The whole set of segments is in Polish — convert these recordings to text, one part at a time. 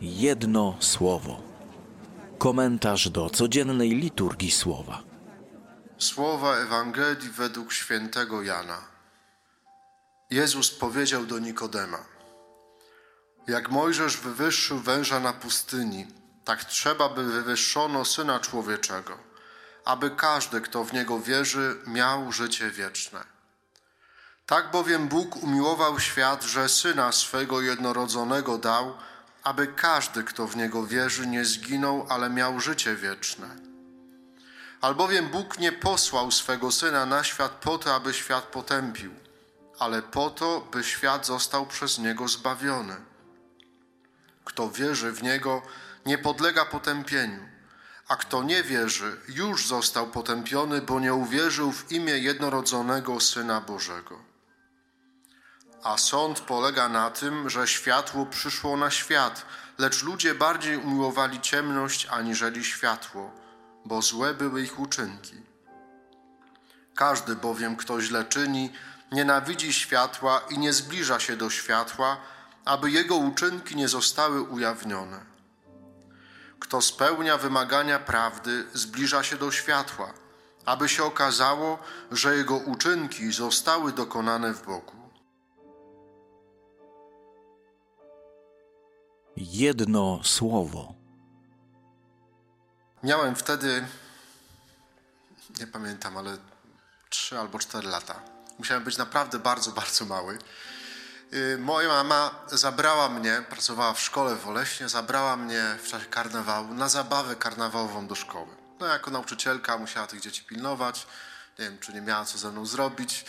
Jedno słowo. Komentarz do codziennej liturgii słowa. Słowa Ewangelii według świętego Jana. Jezus powiedział do Nikodema: Jak Mojżesz wywyższył węża na pustyni, tak trzeba by wywyższono syna człowieczego, aby każdy, kto w niego wierzy, miał życie wieczne. Tak bowiem Bóg umiłował świat, że syna swego jednorodzonego dał, aby każdy, kto w niego wierzy, nie zginął, ale miał życie wieczne. Albowiem Bóg nie posłał swego syna na świat po to, aby świat potępił, ale po to, by świat został przez niego zbawiony. Kto wierzy w niego, nie podlega potępieniu, a kto nie wierzy, już został potępiony, bo nie uwierzył w imię jednorodzonego syna Bożego. A sąd polega na tym, że światło przyszło na świat, lecz ludzie bardziej umiłowali ciemność aniżeli światło, bo złe były ich uczynki. Każdy bowiem, kto źle czyni, nienawidzi światła i nie zbliża się do światła, aby jego uczynki nie zostały ujawnione. Kto spełnia wymagania prawdy, zbliża się do światła, aby się okazało, że jego uczynki zostały dokonane w Bogu. Jedno słowo. Miałem wtedy, nie pamiętam, ale trzy albo cztery lata. Musiałem być naprawdę bardzo, bardzo mały. Y, moja mama zabrała mnie, pracowała w szkole w Oleśnie, zabrała mnie w czasie karnawału na zabawę karnawałową do szkoły. No, jako nauczycielka musiała tych dzieci pilnować. Nie wiem, czy nie miała co ze mną zrobić.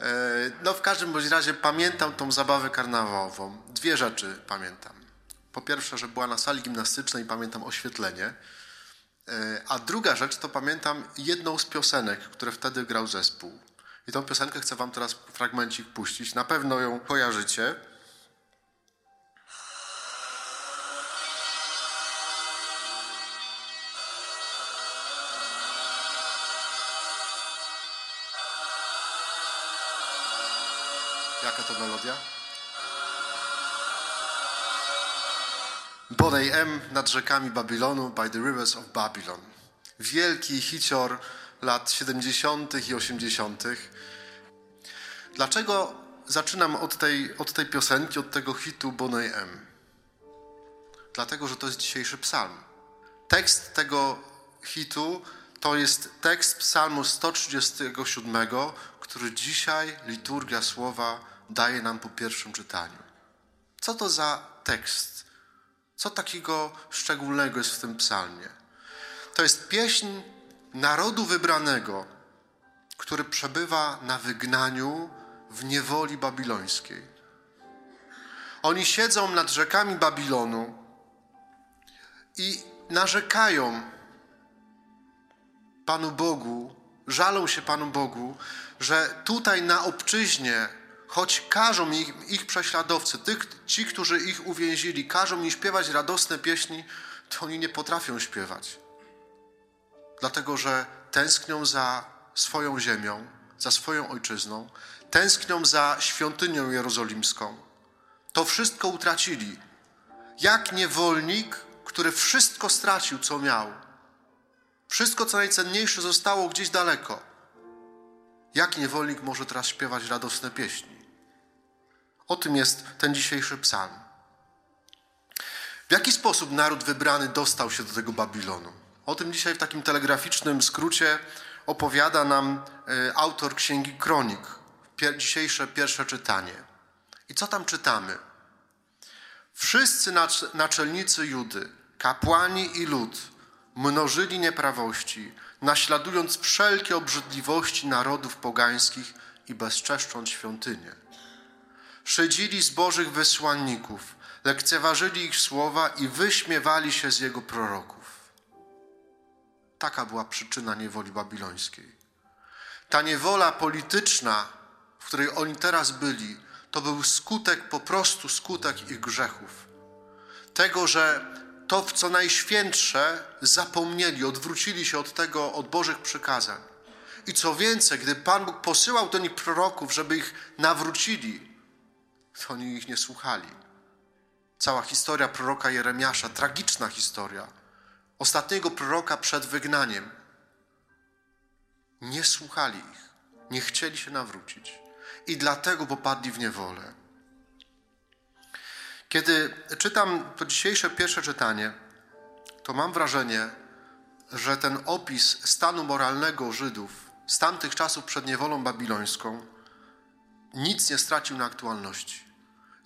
Y, no, w każdym bądź razie pamiętam tą zabawę karnawałową. Dwie rzeczy pamiętam. Po pierwsze, że była na sali gimnastycznej, pamiętam oświetlenie. E, a druga rzecz to pamiętam jedną z piosenek, które wtedy grał zespół. I tą piosenkę chcę Wam teraz fragmencik puścić. Na pewno ją kojarzycie. Jaka to melodia? Bodej M nad rzekami Babilonu, by the rivers of Babylon. Wielki hicior lat 70. i 80. Dlaczego zaczynam od tej, od tej piosenki, od tego hitu Bonej M? Dlatego, że to jest dzisiejszy psalm. Tekst tego hitu to jest tekst psalmu 137, który dzisiaj liturgia słowa daje nam po pierwszym czytaniu. Co to za tekst? Co takiego szczególnego jest w tym psalmie? To jest pieśń narodu wybranego, który przebywa na wygnaniu w niewoli babilońskiej. Oni siedzą nad rzekami Babilonu i narzekają Panu Bogu, żalą się Panu Bogu, że tutaj na obczyźnie choć każą ich, ich prześladowcy, tych, ci, którzy ich uwięzili, każą im śpiewać radosne pieśni, to oni nie potrafią śpiewać. Dlatego, że tęsknią za swoją ziemią, za swoją ojczyzną, tęsknią za świątynią jerozolimską. To wszystko utracili. Jak niewolnik, który wszystko stracił, co miał. Wszystko, co najcenniejsze, zostało gdzieś daleko. Jak niewolnik może teraz śpiewać radosne pieśni? O tym jest ten dzisiejszy psalm. W jaki sposób naród wybrany dostał się do tego Babilonu? O tym dzisiaj w takim telegraficznym skrócie opowiada nam e, autor Księgi Kronik, dzisiejsze pierwsze czytanie. I co tam czytamy? Wszyscy naczelnicy Judy, kapłani i lud mnożyli nieprawości, naśladując wszelkie obrzydliwości narodów pogańskich i bezczeszcząc świątynię szydzili z Bożych wysłanników, lekceważyli ich słowa i wyśmiewali się z jego proroków. Taka była przyczyna niewoli babilońskiej. Ta niewola polityczna, w której oni teraz byli, to był skutek, po prostu skutek ich grzechów. Tego, że to, w co najświętsze, zapomnieli, odwrócili się od tego, od Bożych przykazań. I co więcej, gdy Pan Bóg posyłał do nich proroków, żeby ich nawrócili, oni ich nie słuchali. Cała historia proroka Jeremiasza, tragiczna historia, ostatniego proroka przed wygnaniem. Nie słuchali ich, nie chcieli się nawrócić i dlatego popadli w niewolę. Kiedy czytam to dzisiejsze pierwsze czytanie, to mam wrażenie, że ten opis stanu moralnego Żydów z tamtych czasów przed niewolą babilońską nic nie stracił na aktualności.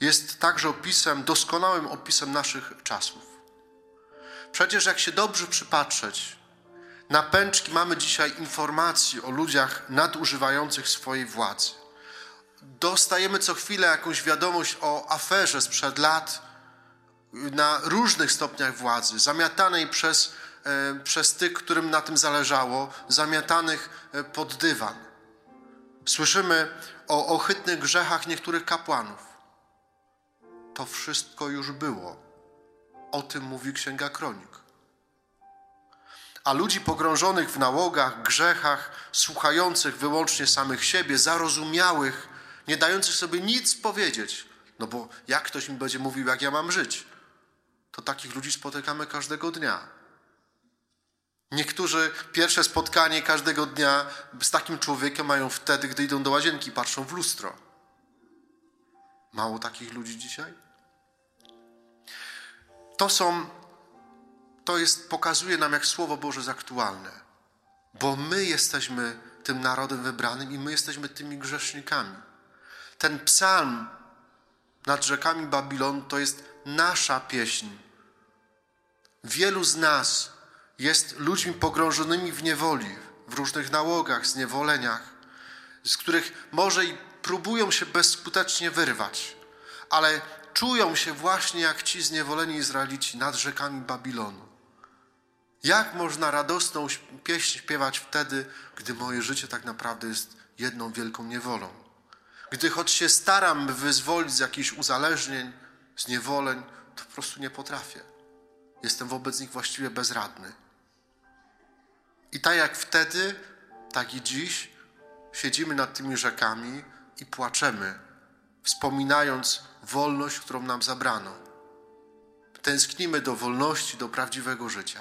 Jest także opisem, doskonałym opisem naszych czasów. Przecież jak się dobrze przypatrzeć, na pęczki mamy dzisiaj informacji o ludziach nadużywających swojej władzy. Dostajemy co chwilę jakąś wiadomość o aferze sprzed lat na różnych stopniach władzy, zamiatanej przez, e, przez tych, którym na tym zależało, zamiatanych e, pod dywan. Słyszymy o ohydnych grzechach niektórych kapłanów. To wszystko już było. O tym mówi Księga Kronik. A ludzi pogrążonych w nałogach, grzechach, słuchających wyłącznie samych siebie, zarozumiałych, nie dających sobie nic powiedzieć, no bo jak ktoś mi będzie mówił, jak ja mam żyć, to takich ludzi spotykamy każdego dnia. Niektórzy pierwsze spotkanie każdego dnia z takim człowiekiem mają wtedy, gdy idą do łazienki, patrzą w lustro. Mało takich ludzi dzisiaj? To są, to jest, pokazuje nam, jak Słowo Boże jest aktualne. Bo my jesteśmy tym narodem wybranym i my jesteśmy tymi grzesznikami. Ten psalm nad rzekami Babilon to jest nasza pieśń. Wielu z nas jest ludźmi pogrążonymi w niewoli, w różnych nałogach, zniewoleniach, z których może i próbują się bezskutecznie wyrwać, ale czują się właśnie jak ci zniewoleni Izraelici nad rzekami Babilonu. Jak można radosną pieśń śpiewać wtedy, gdy moje życie tak naprawdę jest jedną wielką niewolą? Gdy choć się staram, by wyzwolić z jakichś uzależnień, z niewoleń, to po prostu nie potrafię. Jestem wobec nich właściwie bezradny. I tak jak wtedy, tak i dziś siedzimy nad tymi rzekami i płaczemy, wspominając wolność, którą nam zabrano. Tęsknimy do wolności, do prawdziwego życia.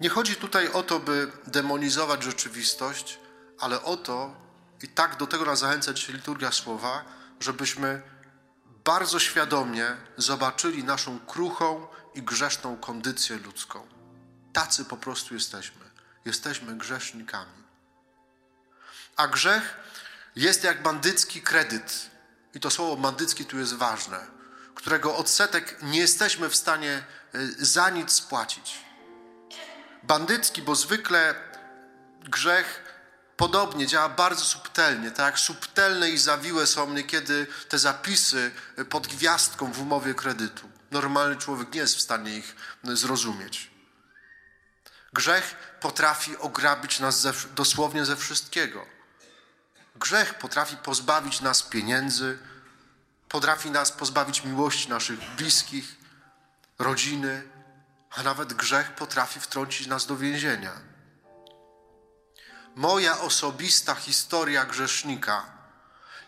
Nie chodzi tutaj o to, by demonizować rzeczywistość, ale o to, i tak do tego nas zachęca dzisiaj liturgia słowa, żebyśmy bardzo świadomie zobaczyli naszą kruchą i grzeszną kondycję ludzką. Tacy po prostu jesteśmy. Jesteśmy grzesznikami. A grzech jest jak bandycki kredyt. I to słowo bandycki tu jest ważne, którego odsetek nie jesteśmy w stanie y, za nic spłacić. Bandycki, bo zwykle grzech podobnie działa bardzo subtelnie, tak subtelne i zawiłe są niekiedy te zapisy pod gwiazdką w umowie kredytu. Normalny człowiek nie jest w stanie ich zrozumieć. Grzech potrafi ograbić nas ze, dosłownie ze wszystkiego. Grzech potrafi pozbawić nas pieniędzy, potrafi nas pozbawić miłości naszych bliskich, rodziny, a nawet grzech potrafi wtrącić nas do więzienia. Moja osobista historia grzesznika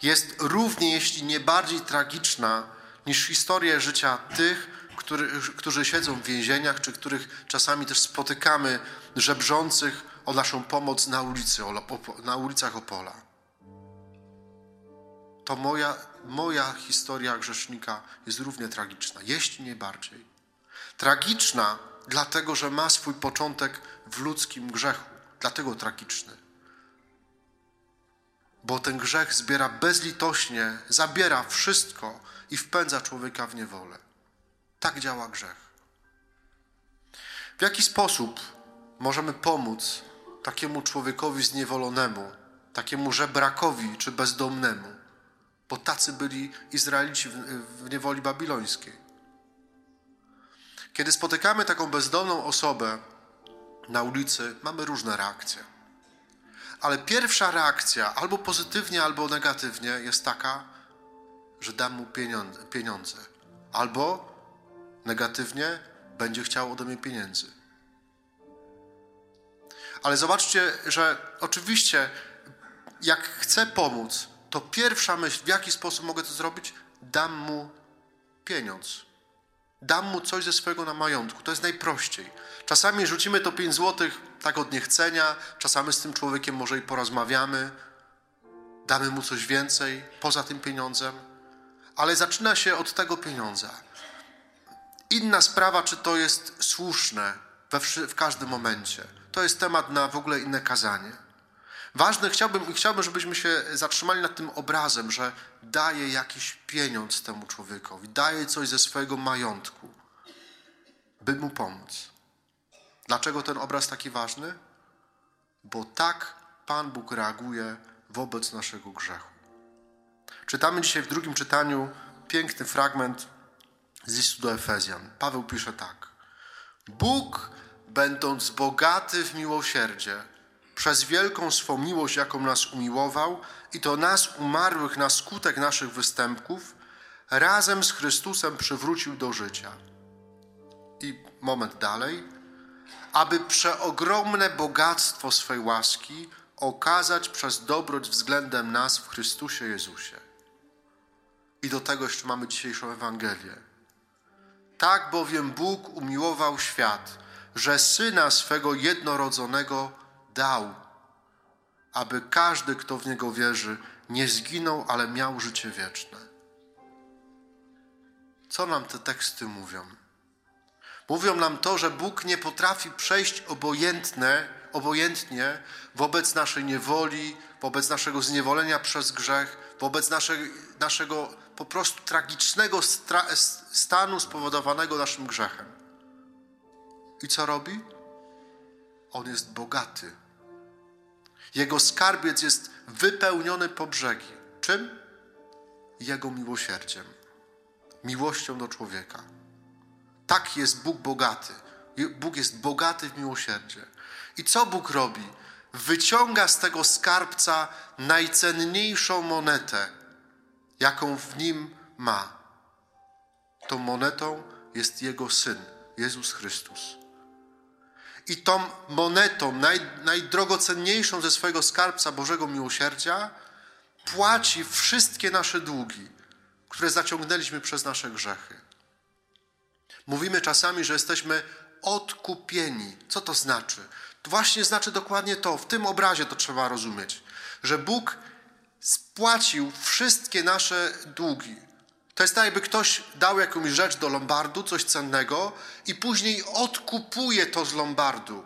jest równie, jeśli nie bardziej tragiczna niż historia życia tych, który, którzy siedzą w więzieniach, czy których czasami też spotykamy żebrzących o naszą pomoc na, ulicy, na ulicach Opola. To moja, moja historia grzesznika jest równie tragiczna, jeśli nie bardziej. Tragiczna, dlatego że ma swój początek w ludzkim grzechu, dlatego tragiczny. Bo ten grzech zbiera bezlitośnie, zabiera wszystko i wpędza człowieka w niewolę. Tak działa grzech. W jaki sposób możemy pomóc takiemu człowiekowi zniewolonemu, takiemu żebrakowi czy bezdomnemu? Bo tacy byli Izraelici w niewoli babilońskiej. Kiedy spotykamy taką bezdomną osobę na ulicy, mamy różne reakcje. Ale pierwsza reakcja, albo pozytywnie, albo negatywnie, jest taka, że dam mu pieniądze. Albo negatywnie, będzie chciał ode mnie pieniędzy. Ale zobaczcie, że oczywiście, jak chcę pomóc, to pierwsza myśl, w jaki sposób mogę to zrobić, dam mu pieniądz. Dam mu coś ze swojego na majątku. To jest najprościej. Czasami rzucimy to 5 złotych tak od niechcenia, czasami z tym człowiekiem może i porozmawiamy, damy mu coś więcej poza tym pieniądzem, ale zaczyna się od tego pieniądza. Inna sprawa, czy to jest słuszne we, w każdym momencie. To jest temat na w ogóle inne kazanie. Ważne, chciałbym, chciałbym, żebyśmy się zatrzymali nad tym obrazem, że daje jakiś pieniądz temu człowiekowi, daje coś ze swojego majątku, by mu pomóc. Dlaczego ten obraz taki ważny? Bo tak Pan Bóg reaguje wobec naszego grzechu. Czytamy dzisiaj w drugim czytaniu piękny fragment z listu do Efezjan. Paweł pisze tak. Bóg, będąc bogaty w miłosierdzie, przez wielką swą miłość, jaką nas umiłował, i to nas umarłych na skutek naszych występków, razem z Chrystusem przywrócił do życia. I moment dalej. Aby przeogromne bogactwo swej łaski okazać przez dobroć względem nas w Chrystusie Jezusie. I do tego jeszcze mamy dzisiejszą Ewangelię. Tak bowiem Bóg umiłował świat, że syna swego jednorodzonego dał, aby każdy, kto w niego wierzy, nie zginął, ale miał życie wieczne. Co nam te teksty mówią? Mówią nam to, że Bóg nie potrafi przejść obojętne, obojętnie wobec naszej niewoli, wobec naszego zniewolenia przez grzech, wobec naszej, naszego po prostu tragicznego stanu spowodowanego naszym grzechem. I co robi? On jest bogaty. Jego skarbiec jest wypełniony po brzegi. Czym? Jego miłosierdziem, miłością do człowieka. Tak jest Bóg bogaty. Bóg jest bogaty w miłosierdzie. I co Bóg robi? Wyciąga z tego skarbca najcenniejszą monetę, jaką w nim ma. Tą monetą jest Jego Syn, Jezus Chrystus. I tą monetą, naj, najdrogocenniejszą ze swojego skarbca Bożego Miłosierdzia, płaci wszystkie nasze długi, które zaciągnęliśmy przez nasze grzechy. Mówimy czasami, że jesteśmy odkupieni. Co to znaczy? To właśnie znaczy dokładnie to, w tym obrazie to trzeba rozumieć, że Bóg spłacił wszystkie nasze długi. To jest tak, jakby ktoś dał jakąś rzecz do lombardu, coś cennego, i później odkupuje to z lombardu.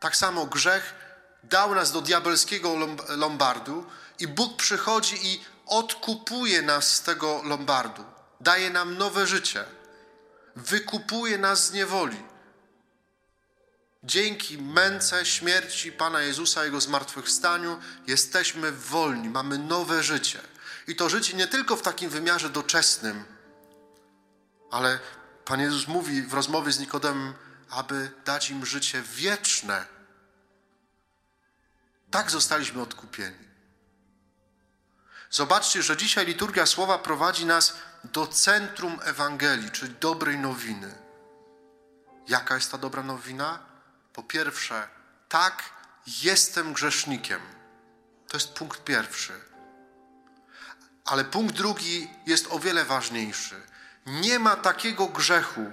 Tak samo grzech dał nas do diabelskiego lombardu, i Bóg przychodzi i odkupuje nas z tego lombardu. Daje nam nowe życie. Wykupuje nas z niewoli. Dzięki męce, śmierci Pana Jezusa, Jego zmartwychwstaniu, jesteśmy wolni, mamy nowe życie. I to życie nie tylko w takim wymiarze doczesnym, ale Pan Jezus mówi w rozmowie z Nikodemem, aby dać im życie wieczne. Tak zostaliśmy odkupieni. Zobaczcie, że dzisiaj liturgia słowa prowadzi nas do centrum Ewangelii, czyli dobrej nowiny. Jaka jest ta dobra nowina? Po pierwsze, tak, jestem grzesznikiem. To jest punkt pierwszy. Ale punkt drugi jest o wiele ważniejszy. Nie ma takiego grzechu,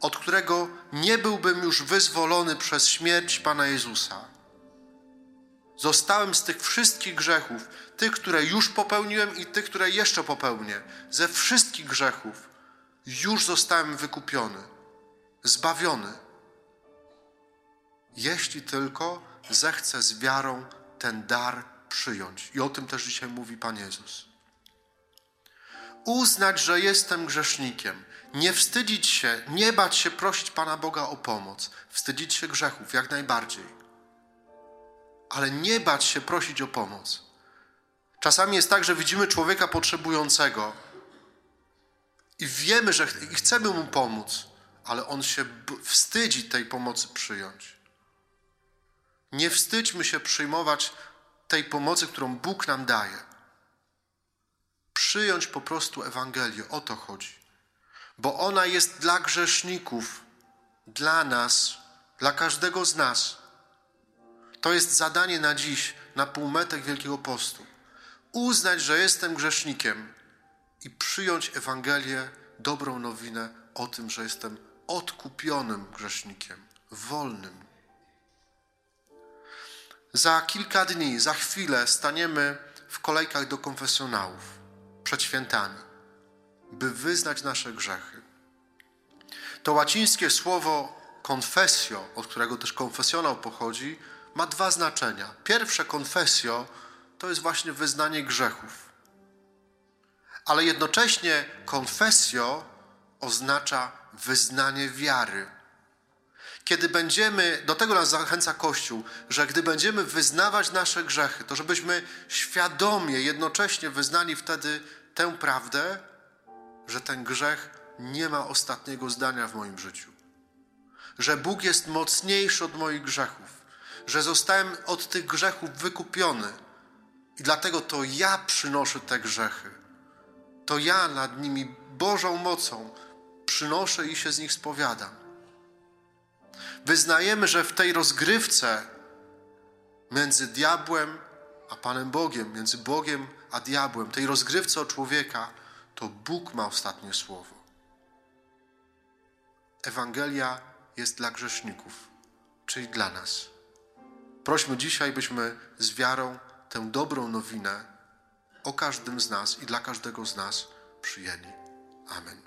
od którego nie byłbym już wyzwolony przez śmierć Pana Jezusa. Zostałem z tych wszystkich grzechów, tych, które już popełniłem i tych, które jeszcze popełnię, ze wszystkich grzechów już zostałem wykupiony, zbawiony jeśli tylko zechce z wiarą ten dar przyjąć. I o tym też dzisiaj mówi Pan Jezus. Uznać, że jestem grzesznikiem, nie wstydzić się, nie bać się prosić Pana Boga o pomoc, wstydzić się grzechów jak najbardziej, ale nie bać się prosić o pomoc. Czasami jest tak, że widzimy człowieka potrzebującego i wiemy, że chcemy mu pomóc, ale on się wstydzi tej pomocy przyjąć. Nie wstydźmy się przyjmować tej pomocy, którą Bóg nam daje. Przyjąć po prostu Ewangelię, o to chodzi. Bo ona jest dla grzeszników, dla nas, dla każdego z nas. To jest zadanie na dziś, na półmetek Wielkiego Postu. Uznać, że jestem grzesznikiem i przyjąć Ewangelię, dobrą nowinę o tym, że jestem odkupionym grzesznikiem, wolnym. Za kilka dni, za chwilę staniemy w kolejkach do konfesjonałów przed świętami, by wyznać nasze grzechy. To łacińskie słowo confessio, od którego też konfesjonał pochodzi, ma dwa znaczenia. Pierwsze confessio to jest właśnie wyznanie grzechów. Ale jednocześnie confessio oznacza wyznanie wiary. Kiedy będziemy, do tego nas zachęca Kościół, że gdy będziemy wyznawać nasze grzechy, to żebyśmy świadomie, jednocześnie wyznali wtedy tę prawdę, że ten grzech nie ma ostatniego zdania w moim życiu. Że Bóg jest mocniejszy od moich grzechów, że zostałem od tych grzechów wykupiony i dlatego to ja przynoszę te grzechy. To ja nad nimi Bożą mocą przynoszę i się z nich spowiadam. Wyznajemy, że w tej rozgrywce między diabłem a Panem Bogiem, między Bogiem a diabłem, tej rozgrywce o człowieka, to Bóg ma ostatnie słowo. Ewangelia jest dla grzeszników, czyli dla nas. Prośmy dzisiaj, byśmy z wiarą tę dobrą nowinę o każdym z nas i dla każdego z nas przyjęli. Amen.